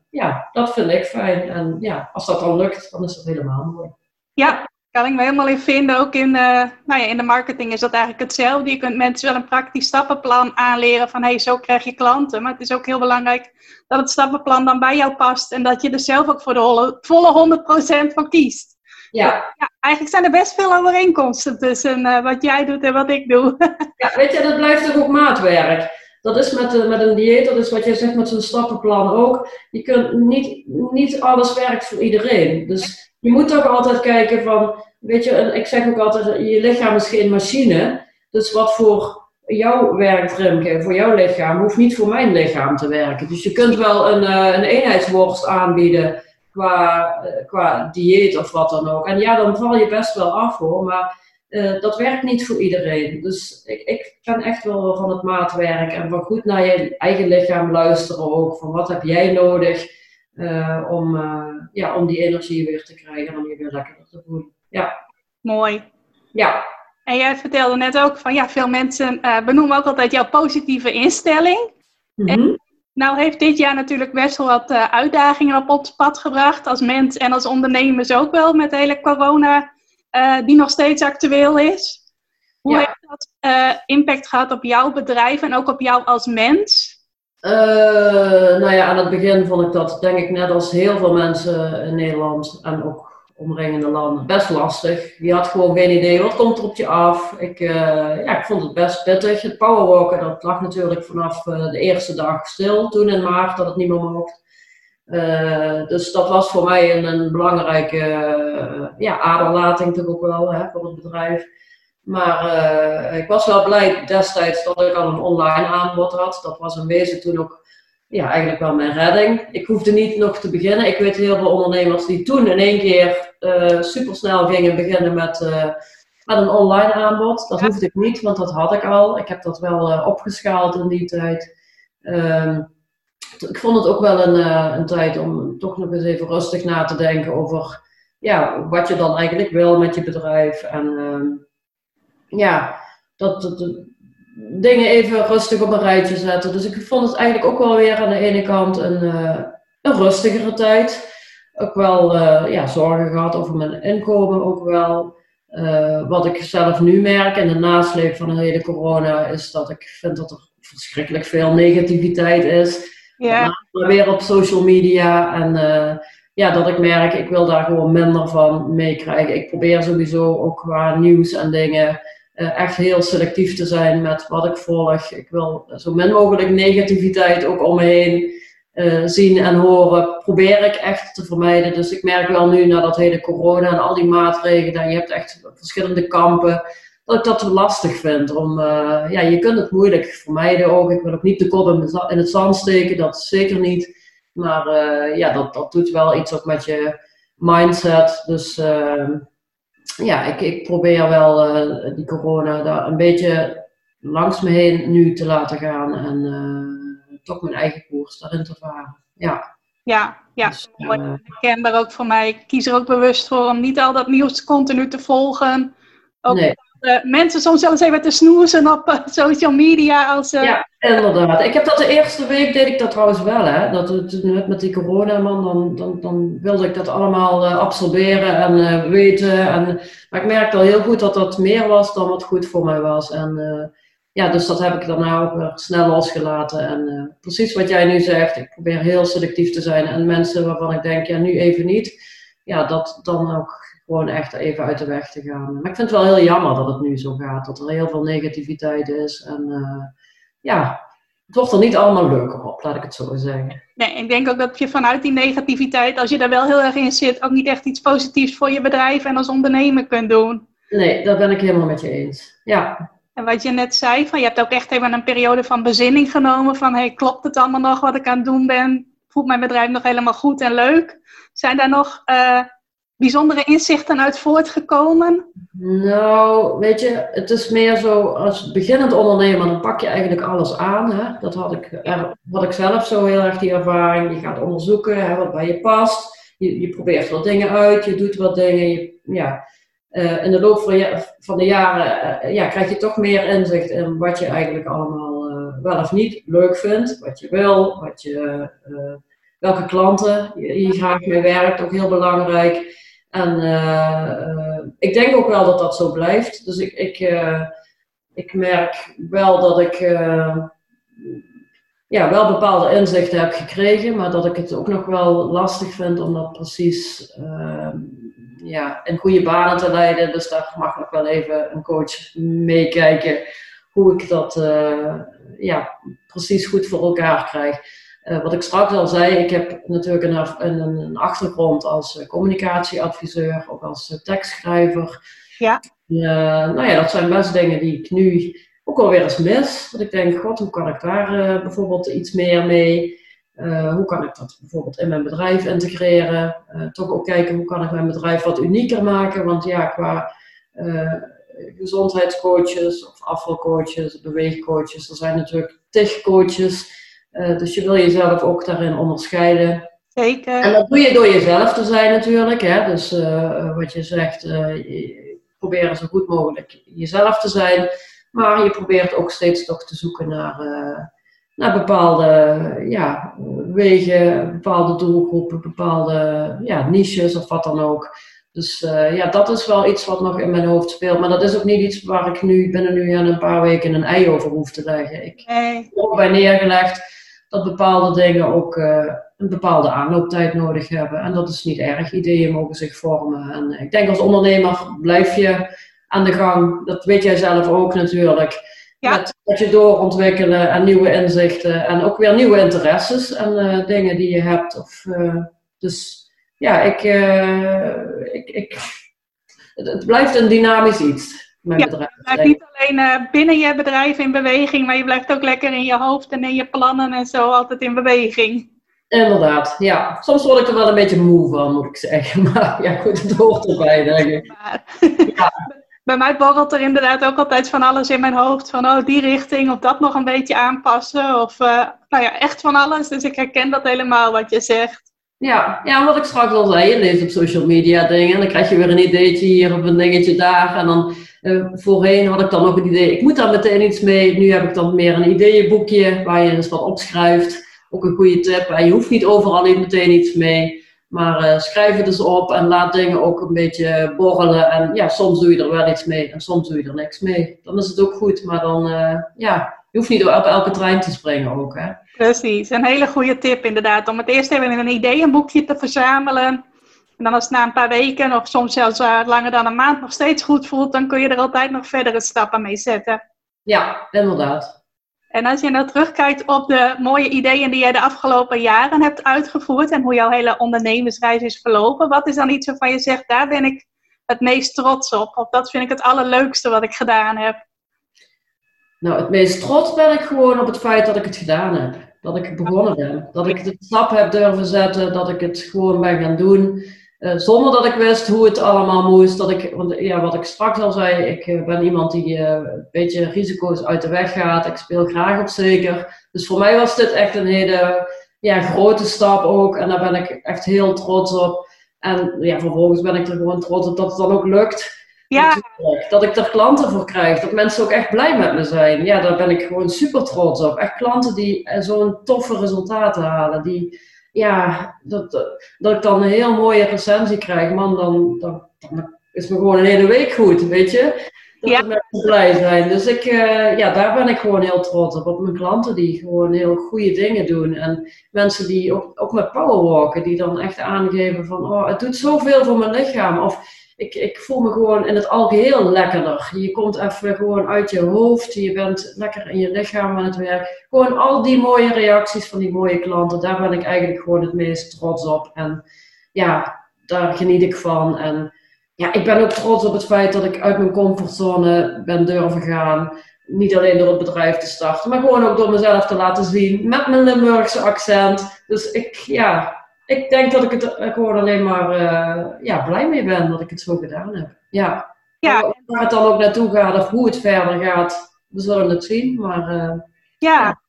ja, dat vind ik fijn. En ja, als dat dan lukt, dan is dat helemaal mooi. Ja, kan ik me helemaal in vinden. Ook in, uh, nou ja, in de marketing is dat eigenlijk hetzelfde. Je kunt mensen wel een praktisch stappenplan aanleren van hey, zo krijg je klanten. Maar het is ook heel belangrijk dat het stappenplan dan bij jou past en dat je er zelf ook voor de volle 100% van kiest. Ja. ja. Eigenlijk zijn er best veel overeenkomsten tussen uh, wat jij doet en wat ik doe. ja, weet je, dat blijft toch ook maatwerk. Dat is met, eh, met een dieet, dat is wat jij zegt met zo'n stappenplan ook. Je kunt niet, niet alles werkt voor iedereen. Dus je moet toch altijd kijken van, weet je, ik zeg ook altijd, je lichaam is geen machine. Dus wat voor jou werkt, voor jouw lichaam, hoeft niet voor mijn lichaam te werken. Dus je kunt wel een, eh, een eenheidsworst aanbieden qua, eh, qua dieet of wat dan ook. En ja, dan val je best wel af hoor, maar dat werkt niet voor iedereen. Dus ik, ik ben echt wel van het maatwerk en van goed naar je eigen lichaam luisteren ook. Van wat heb jij nodig om, ja, om die energie weer te krijgen en om je weer lekkerder te voelen. Ja. Mooi. Ja. En jij vertelde net ook van ja, veel mensen benoemen ook altijd jouw positieve instelling. Mhm. Nou heeft dit jaar natuurlijk best wel wat uh, uitdagingen op ons pad gebracht. Als mens en als ondernemers ook wel met de hele corona uh, die nog steeds actueel is. Hoe heeft dat uh, impact gehad op jouw bedrijf en ook op jou als mens? Nou ja, aan het begin vond ik dat denk ik net als heel veel mensen in Nederland en ook omringende landen best lastig. Je had gewoon geen idee wat komt er op je af. Ik, uh, ja, ik vond het best pittig. Het powerwalken dat lag natuurlijk vanaf uh, de eerste dag stil, toen in maart dat het niet meer mocht. Dus dat was voor mij een, een belangrijke ja, aderlating toch ook wel hè, voor het bedrijf. Maar ik was wel blij destijds dat ik al een online aanbod had. Dat was een wezen toen ook ja, eigenlijk wel mijn redding. Ik hoefde niet nog te beginnen. Ik weet heel veel ondernemers die toen in één keer uh, supersnel gingen beginnen met, uh, met een online aanbod. Dat hoefde ik niet, want dat had ik al. Ik heb dat wel opgeschaald in die tijd. Um, ik vond het ook wel een, een tijd om toch nog eens even rustig na te denken over ja, wat je dan eigenlijk wil met je bedrijf. En um, ja, dat, dat, dingen even rustig op een rijtje zetten. Dus ik vond het eigenlijk ook wel weer aan de ene kant een, uh, een rustigere tijd. Ook wel uh, ja, zorgen gehad over mijn inkomen ook wel. Uh, wat ik zelf nu merk in de nasleep van de hele corona is dat ik vind dat er verschrikkelijk veel negativiteit is. Ja. Weer op social media en ja, dat ik merk ik wil daar gewoon minder van meekrijgen. Ik probeer sowieso ook qua nieuws en dingen echt heel selectief te zijn met wat ik volg. Ik wil zo min mogelijk negativiteit ook om me heen uh, zien en horen. Probeer ik echt te vermijden. Dus ik merk wel nu, na dat hele corona en al die maatregelen, je hebt echt verschillende kampen, dat ik dat lastig vind. Om, uh, ja, je kunt het moeilijk vermijden ook. Ik wil ook niet de kop in het zand steken, dat zeker niet. Maar ja, dat, dat doet wel iets ook met je mindset. Dus ja, ik, ik probeer wel uh, die corona daar een beetje langs me heen nu te laten gaan en uh, toch mijn eigen koers daarin te varen. Ja. Ja, ja. Dus, uh, ik ken daar ook voor mij. Ik kies er ook bewust voor om niet al dat nieuws continu te volgen. Ook nee. Uh, mensen soms zelfs even te snoezen op uh, social media. Als, uh... Ja, inderdaad. Ik heb dat de eerste week deed ik dat trouwens wel. Hè? Dat, net met die corona, man, dan, dan, dan wilde ik dat allemaal absorberen en weten. En, maar ik merkte al heel goed dat dat meer was dan wat goed voor mij was. En ja, dus dat heb ik daarna ook weer snel losgelaten. En precies wat jij nu zegt, ik probeer heel selectief te zijn. En mensen waarvan ik denk, ja, nu even niet. Ja, dat dan ook gewoon echt even uit de weg te gaan. Maar ik vind het wel heel jammer dat het nu zo gaat, dat er heel veel negativiteit is. En uh, ja, het wordt er niet allemaal leuker op, laat ik het zo zeggen. Nee, ik denk ook dat je vanuit die negativiteit, als je daar wel heel erg in zit, ook niet echt iets positiefs voor je bedrijf en als ondernemer kunt doen. Nee, dat ben ik helemaal met je eens. Ja. En wat je net zei, van je hebt ook echt even een periode van bezinning genomen van hey, klopt het allemaal nog wat ik aan het doen ben? Voelt mijn bedrijf nog helemaal goed en leuk? Zijn daar nog uh, bijzondere inzichten uit voortgekomen? Nou, weet je, het is meer zo als beginnend ondernemer, dan pak je eigenlijk alles aan. Hè? Dat had ik, had ik zelf zo heel erg die ervaring. Je gaat onderzoeken hè, wat bij je past. Je, je probeert wat dingen uit, je doet wat dingen. Je, ja. Uh, in de loop van, van de jaren uh, ja, krijg je toch meer inzicht in wat je eigenlijk allemaal uh, wel of niet leuk vindt. Wat je wil, wat je, welke klanten je, je graag mee werkt, ook heel belangrijk. En uh, ik denk ook wel dat dat zo blijft. Dus ik, ik, uh, ik merk wel dat ik ja, wel bepaalde inzichten heb gekregen, maar dat ik het ook nog wel lastig vind om dat precies ja, in goede banen te leiden. Dus daar mag nog wel even een coach meekijken hoe ik dat ja, precies goed voor elkaar krijg. Uh, wat ik straks al zei, ik heb natuurlijk een, een, een achtergrond als uh, communicatieadviseur, ook als uh, tekstschrijver. Ja. nou ja, dat zijn best dingen die ik nu ook alweer eens mis. Dat ik denk, god, hoe kan ik daar bijvoorbeeld iets meer mee? hoe kan ik dat bijvoorbeeld in mijn bedrijf integreren? toch ook kijken, hoe kan ik mijn bedrijf wat unieker maken? Want ja, qua gezondheidscoaches of afvalcoaches, beweegcoaches. Er zijn natuurlijk tig coaches. Uh, dus je wil jezelf ook daarin onderscheiden. Zeker. En dat doe je door jezelf te zijn natuurlijk. Hè? Dus uh, wat je zegt, je probeer zo goed mogelijk jezelf te zijn. Maar je probeert ook steeds toch te zoeken naar, naar bepaalde ja, wegen, bepaalde doelgroepen, bepaalde ja, niches of wat dan ook. Dus uh, ja, dat is wel iets wat nog in mijn hoofd speelt. Maar dat is ook niet iets waar ik nu binnen nu aan een paar weken een ei over hoef te leggen. Ik nee. heb ook bij neergelegd dat bepaalde dingen ook uh, een bepaalde aanlooptijd nodig hebben. En dat is niet erg. Ideeën mogen zich vormen. En ik denk als ondernemer blijf je aan de gang. Dat weet jij zelf ook natuurlijk. Ja. Met dat je doorontwikkelen en nieuwe inzichten en ook weer nieuwe interesses en uh, dingen die je hebt. Of, dus ja, ik, ik, ik, het, blijft een dynamisch iets. Mijn ja, bedrijf. Je blijft niet alleen uh, binnen je bedrijf in beweging, maar je blijft ook lekker in je hoofd en in je plannen en zo altijd in beweging. Inderdaad, ja. Soms word ik er wel een beetje moe van, moet ik zeggen. Maar ja, goed, het hoort erbij, denk ik. Ja. Bij mij borrelt er inderdaad ook altijd van alles in mijn hoofd. Van, oh, die richting of dat nog een beetje aanpassen. Of, uh, nou ja, echt van alles. Dus ik herken dat helemaal wat je zegt. Ja, ja, wat ik straks al zei, je leest op social media dingen en dan krijg je weer een ideetje hier of een dingetje daar. En dan uh, voorheen had ik dan nog een idee, ik moet daar meteen iets mee. Nu heb ik dan meer een ideeënboekje waar je eens wat opschrijft. Ook een goede tip. En je hoeft niet overal meteen iets mee. Maar uh, schrijf het eens op en laat dingen ook een beetje borrelen. En ja, soms doe je er wel iets mee en soms doe je er niks mee. Dan is het ook goed, maar dan, uh, ja, je hoeft niet op elke trein te springen ook, hè. Precies, een hele goede tip inderdaad. Om het eerst even een ideeënboekje te verzamelen. En dan als het na een paar weken of soms zelfs uh, langer dan een maand nog steeds goed voelt, dan kun je er altijd nog verdere stappen mee zetten. Ja, inderdaad. En als je nou terugkijkt op de mooie ideeën die jij de afgelopen jaren hebt uitgevoerd en hoe jouw hele ondernemersreis is verlopen, wat is dan iets waarvan je zegt, daar ben ik het meest trots op? Of dat vind ik het allerleukste wat ik gedaan heb? Nou, het meest trots ben ik gewoon op het feit dat ik het gedaan heb. Dat ik begonnen ben. Dat ik de stap heb durven zetten. Dat ik het gewoon ben gaan doen. Uh, zonder dat ik wist hoe het allemaal moest. Dat ik, want ja, wat ik straks al zei, ik uh, ben iemand die uh, een beetje risico's uit de weg gaat. Ik speel graag op zeker. Dus voor mij was dit echt een hele ja, grote stap ook. En daar ben ik echt heel trots op. En ja, vervolgens ben ik er gewoon trots op dat het dan ook lukt. Ja. Dat ik er klanten voor krijg, dat mensen ook echt blij met me zijn. Ja, daar ben ik gewoon super trots op. Echt klanten die eh, zo'n toffe resultaten halen. Die, ja, dat, dat ik dan een heel mooie recensie krijg, man, dan, dan, dan is me gewoon een hele week goed, weet je. Dat ja. mensen blij zijn. Dus ik, uh, ja, daar ben ik gewoon heel trots op. Op mijn klanten die gewoon heel goede dingen doen. En mensen die ook, ook met powerwalken, die dan echt aangeven van, oh, het doet zoveel voor mijn lichaam. Of ik, ik voel me gewoon in het algeheel lekkerder. Je komt even gewoon uit je hoofd, je bent lekker in je lichaam aan het werk. Gewoon al die mooie reacties van die mooie klanten, daar ben ik eigenlijk gewoon het meest trots op. En ja, daar geniet ik van. En ja, ik ben ook trots op het feit dat ik uit mijn comfortzone ben durven gaan. Niet alleen door het bedrijf te starten, maar gewoon ook door mezelf te laten zien met mijn Limburgse accent. Dus ik, ja, ik denk dat ik het gewoon alleen maar uh, ja, blij mee ben dat ik het zo gedaan heb. Ja. ja. Waar het dan ook naartoe gaat of hoe het verder gaat, we zullen het zien. Maar, uh, ja.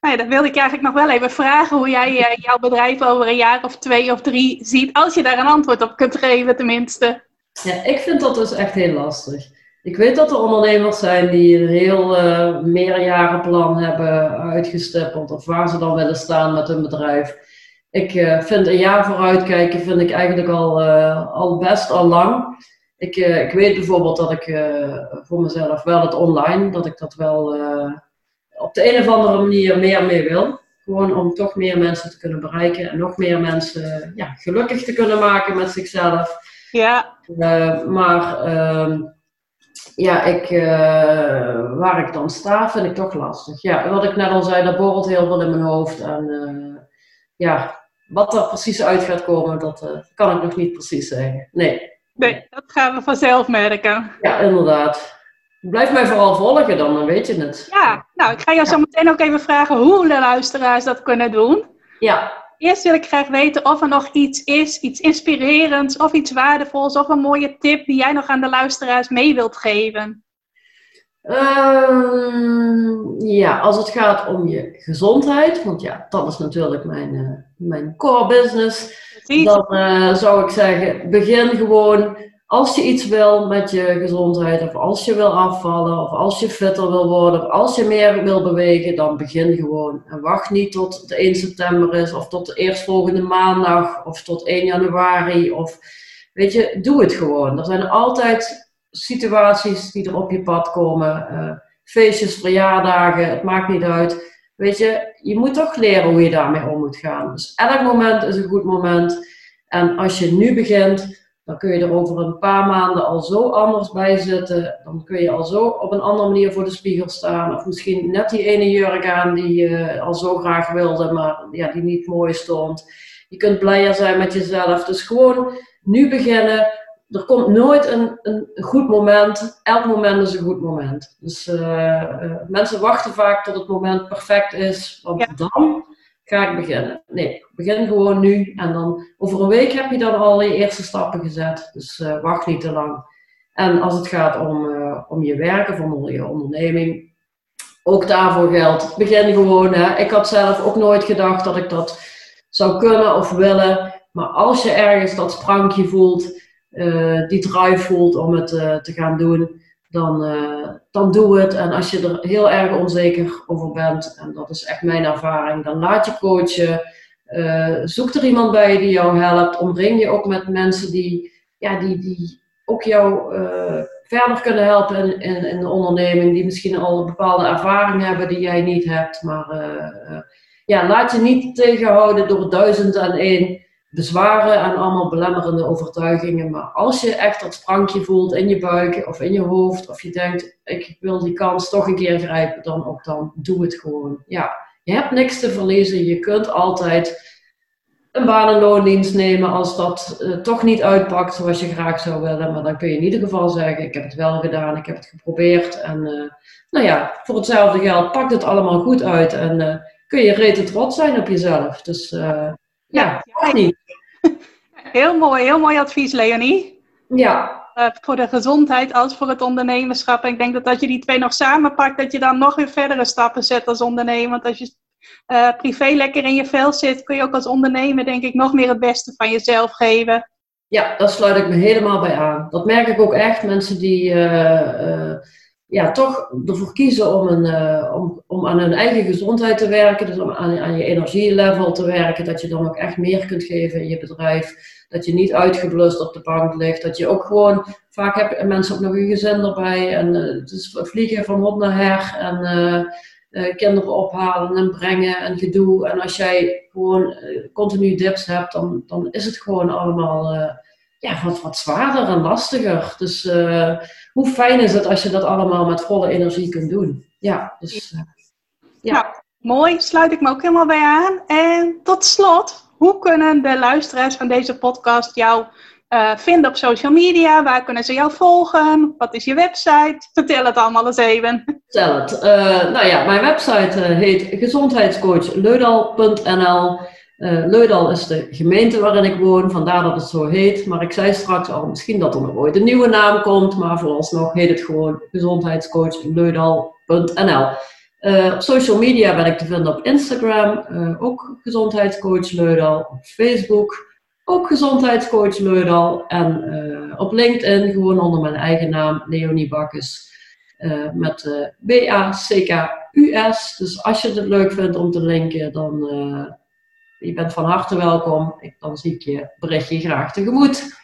Nou ja, dat wilde ik eigenlijk nog wel even vragen hoe jij uh, jouw bedrijf over een jaar of twee of drie ziet. Als je daar een antwoord op kunt geven, tenminste. Ja, ik vind dat dus echt heel lastig. Ik weet dat er ondernemers zijn die een heel uh, meerjarenplan hebben uitgestippeld. Of waar ze dan willen staan met hun bedrijf. Ik uh, vind een jaar vooruitkijken vind ik eigenlijk al, uh, al best al lang. Ik, uh, ik weet bijvoorbeeld dat ik voor mezelf wel het online, dat ik dat wel op de een of andere manier meer mee wil. Gewoon om toch meer mensen te kunnen bereiken en nog meer mensen ja, gelukkig te kunnen maken met zichzelf. Ja. maar ehm, ja, ik, waar ik dan sta vind ik toch lastig. Ja, wat ik net al zei, dat borrelt heel veel in mijn hoofd. En ja, wat er precies uit gaat komen, dat uh, kan ik nog niet precies zeggen. Nee. Nee, dat gaan we vanzelf merken. Ja, inderdaad. Blijf mij vooral volgen dan, dan weet je het. Ja, nou, ik ga jou zo meteen ook even vragen hoe de luisteraars dat kunnen doen. Ja. Eerst wil ik graag weten of er nog iets is, iets inspirerends of iets waardevols of een mooie tip die jij nog aan de luisteraars mee wilt geven. Ehm, ja, als het gaat om je gezondheid, want ja, dat is natuurlijk mijn, uh, mijn core business, dan uh, zou ik zeggen, begin gewoon als je iets wil met je gezondheid, of als je wil afvallen, of als je fitter wil worden, of als je meer wil bewegen, dan begin gewoon. En wacht niet tot de 1 september is, of tot de eerstvolgende maandag, of tot 1 januari, of weet je, doe het gewoon. Er zijn altijd situaties die er op je pad komen, uh, feestjes, verjaardagen, het maakt niet uit. Weet je, je moet toch leren hoe je daarmee om moet gaan. Dus elk moment is een goed moment. En als je nu begint, dan kun je er over een paar maanden al zo anders bij zitten. Dan kun je al zo op een andere manier voor de spiegel staan. Of misschien net die ene jurk aan die je al zo graag wilde, maar ja, die niet mooi stond. Je kunt blijer zijn met jezelf. Dus gewoon nu beginnen. Er komt nooit een, een goed moment. Elk moment is een goed moment. Dus uh, uh, mensen wachten vaak tot het moment perfect is. Want ja. dan ga ik beginnen. Nee, begin gewoon nu. En dan over een week heb je dan al je eerste stappen gezet. Dus uh, wacht niet te lang. En als het gaat om, om je werk of om je onderneming, ook daarvoor geldt. Begin gewoon. Hè. Ik had zelf ook nooit gedacht dat ik dat zou kunnen of willen. Maar als je ergens dat sprankje voelt, uh, die drive voelt om het te gaan doen, dan, uh, dan doe het. En als je er heel erg onzeker over bent, en dat is echt mijn ervaring, dan laat je coachen. Zoek er iemand bij die jou helpt. Omring je ook met mensen die, ja, die, die ook jou verder kunnen helpen in, in, in, de onderneming. Die misschien al een bepaalde ervaring hebben die jij niet hebt. Maar ja, laat je niet tegenhouden door duizend en één bezwaren en allemaal belemmerende overtuigingen. Maar als je echt dat sprankje voelt in je buik of in je hoofd, of je denkt, ik wil die kans toch een keer grijpen, dan ook dan doe het gewoon. Ja, je hebt niks te verliezen. Je kunt altijd een baan- en loondienst nemen als dat uh, toch niet uitpakt zoals je graag zou willen. Maar dan kun je in ieder geval zeggen, ik heb het wel gedaan, ik heb het geprobeerd. En uh, nou ja, voor hetzelfde geld pakt het allemaal goed uit en uh, kun je rete trots zijn op jezelf. Dus ja, niet. Heel mooi, heel mooi advies, Leonie. Ja. Uh, voor de gezondheid als voor het ondernemerschap. En ik denk dat als je die twee nog samenpakt, dat je dan nog weer verdere stappen zet als ondernemer. Want als je uh, privé lekker in je vel zit, kun je ook als ondernemer, denk ik, nog meer het beste van jezelf geven. Ja, daar sluit ik me helemaal bij aan. Dat merk ik ook echt. Mensen die uh, ja, toch ervoor kiezen om, een, uh, om, om aan hun eigen gezondheid te werken, dus om aan, je energielevel te werken, dat je dan ook echt meer kunt geven in je bedrijf, dat je niet uitgeblust op de bank ligt, dat je ook gewoon, vaak hebben mensen ook nog een gezin erbij, en uh, is vliegen van hot naar her, en uh, kinderen ophalen en brengen en gedoe, en als jij gewoon continu dips hebt, dan, dan is het gewoon allemaal ja, wat, wat zwaarder en lastiger. Dus hoe fijn is het als je dat allemaal met volle energie kunt doen? Ja, dus, uh, ja. Nou, mooi, sluit ik me ook helemaal bij aan. En tot slot, hoe kunnen de luisteraars van deze podcast jou uh, vinden op social media? Waar kunnen ze jou volgen? Wat is je website? Vertel het allemaal eens even. Vertel het. nou ja, mijn website heet gezondheidscoachleudal.nl. Uh, Leudal is de gemeente waarin ik woon, vandaar dat het zo heet. Maar ik zei straks al, misschien dat er nog ooit een nieuwe naam komt, maar vooralsnog heet het gewoon gezondheidscoachleudal.nl. Uh, op social media ben ik te vinden op Instagram, uh, ook gezondheidscoach Leudal. Op Facebook, ook gezondheidscoach Leudal. En op LinkedIn gewoon onder mijn eigen naam, Leonie Bakkes. met B-A-C-K-U-S. Dus als je het leuk vindt om te linken, dan je bent van harte welkom. Ik, dan zie ik je berichtje graag tegemoet.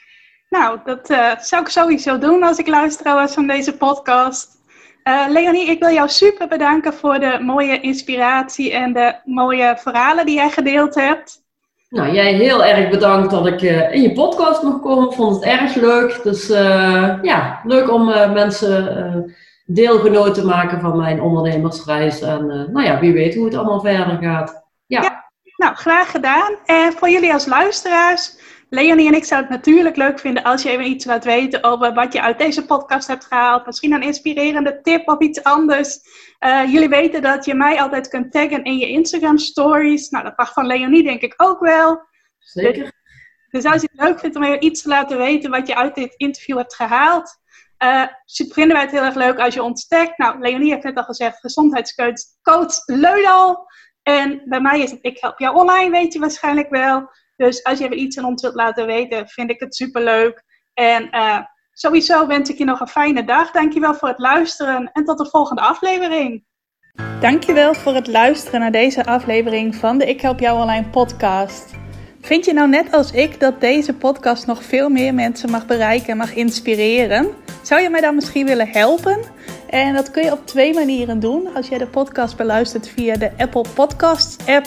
Nou, dat uh, zou ik sowieso doen als ik luister was van deze podcast. Uh, Leonie, ik wil jou super bedanken voor de mooie inspiratie en de mooie verhalen die jij gedeeld hebt. Nou, jij heel erg bedankt dat ik uh, in je podcast mocht komen. Ik vond het erg leuk. Dus ja, leuk om mensen deelgenoot te maken van mijn ondernemersreis. En nou ja, wie weet hoe het allemaal verder gaat. ja. ja. Nou, graag gedaan. En voor jullie als luisteraars, Leonie en ik zouden het natuurlijk leuk vinden als je even iets laat weten over wat je uit deze podcast hebt gehaald. Misschien een inspirerende tip of iets anders. Uh, jullie weten dat je mij altijd kunt taggen in je Instagram stories. Nou, dat mag van Leonie denk ik ook wel. Zeker. Dus, als je het leuk vindt om even iets te laten weten wat je uit dit interview hebt gehaald. Uh, vinden wij het heel erg leuk als je ons tagt. Nou, Leonie heeft net al gezegd, gezondheidscoach Leudal. En bij mij is het Ik Help Jou Online, weet je waarschijnlijk wel. Dus als je even iets aan ons wilt laten weten, vind ik het superleuk. En uh, sowieso wens ik je nog een fijne dag. Dankjewel voor het luisteren en tot de volgende aflevering. Dankjewel voor het luisteren naar deze aflevering van de Ik Help Jou Online podcast. Vind je nou net als ik dat deze podcast nog veel meer mensen mag bereiken en mag inspireren? Zou je mij dan misschien willen helpen? En dat kun je op twee manieren doen. Als jij de podcast beluistert via de Apple Podcasts app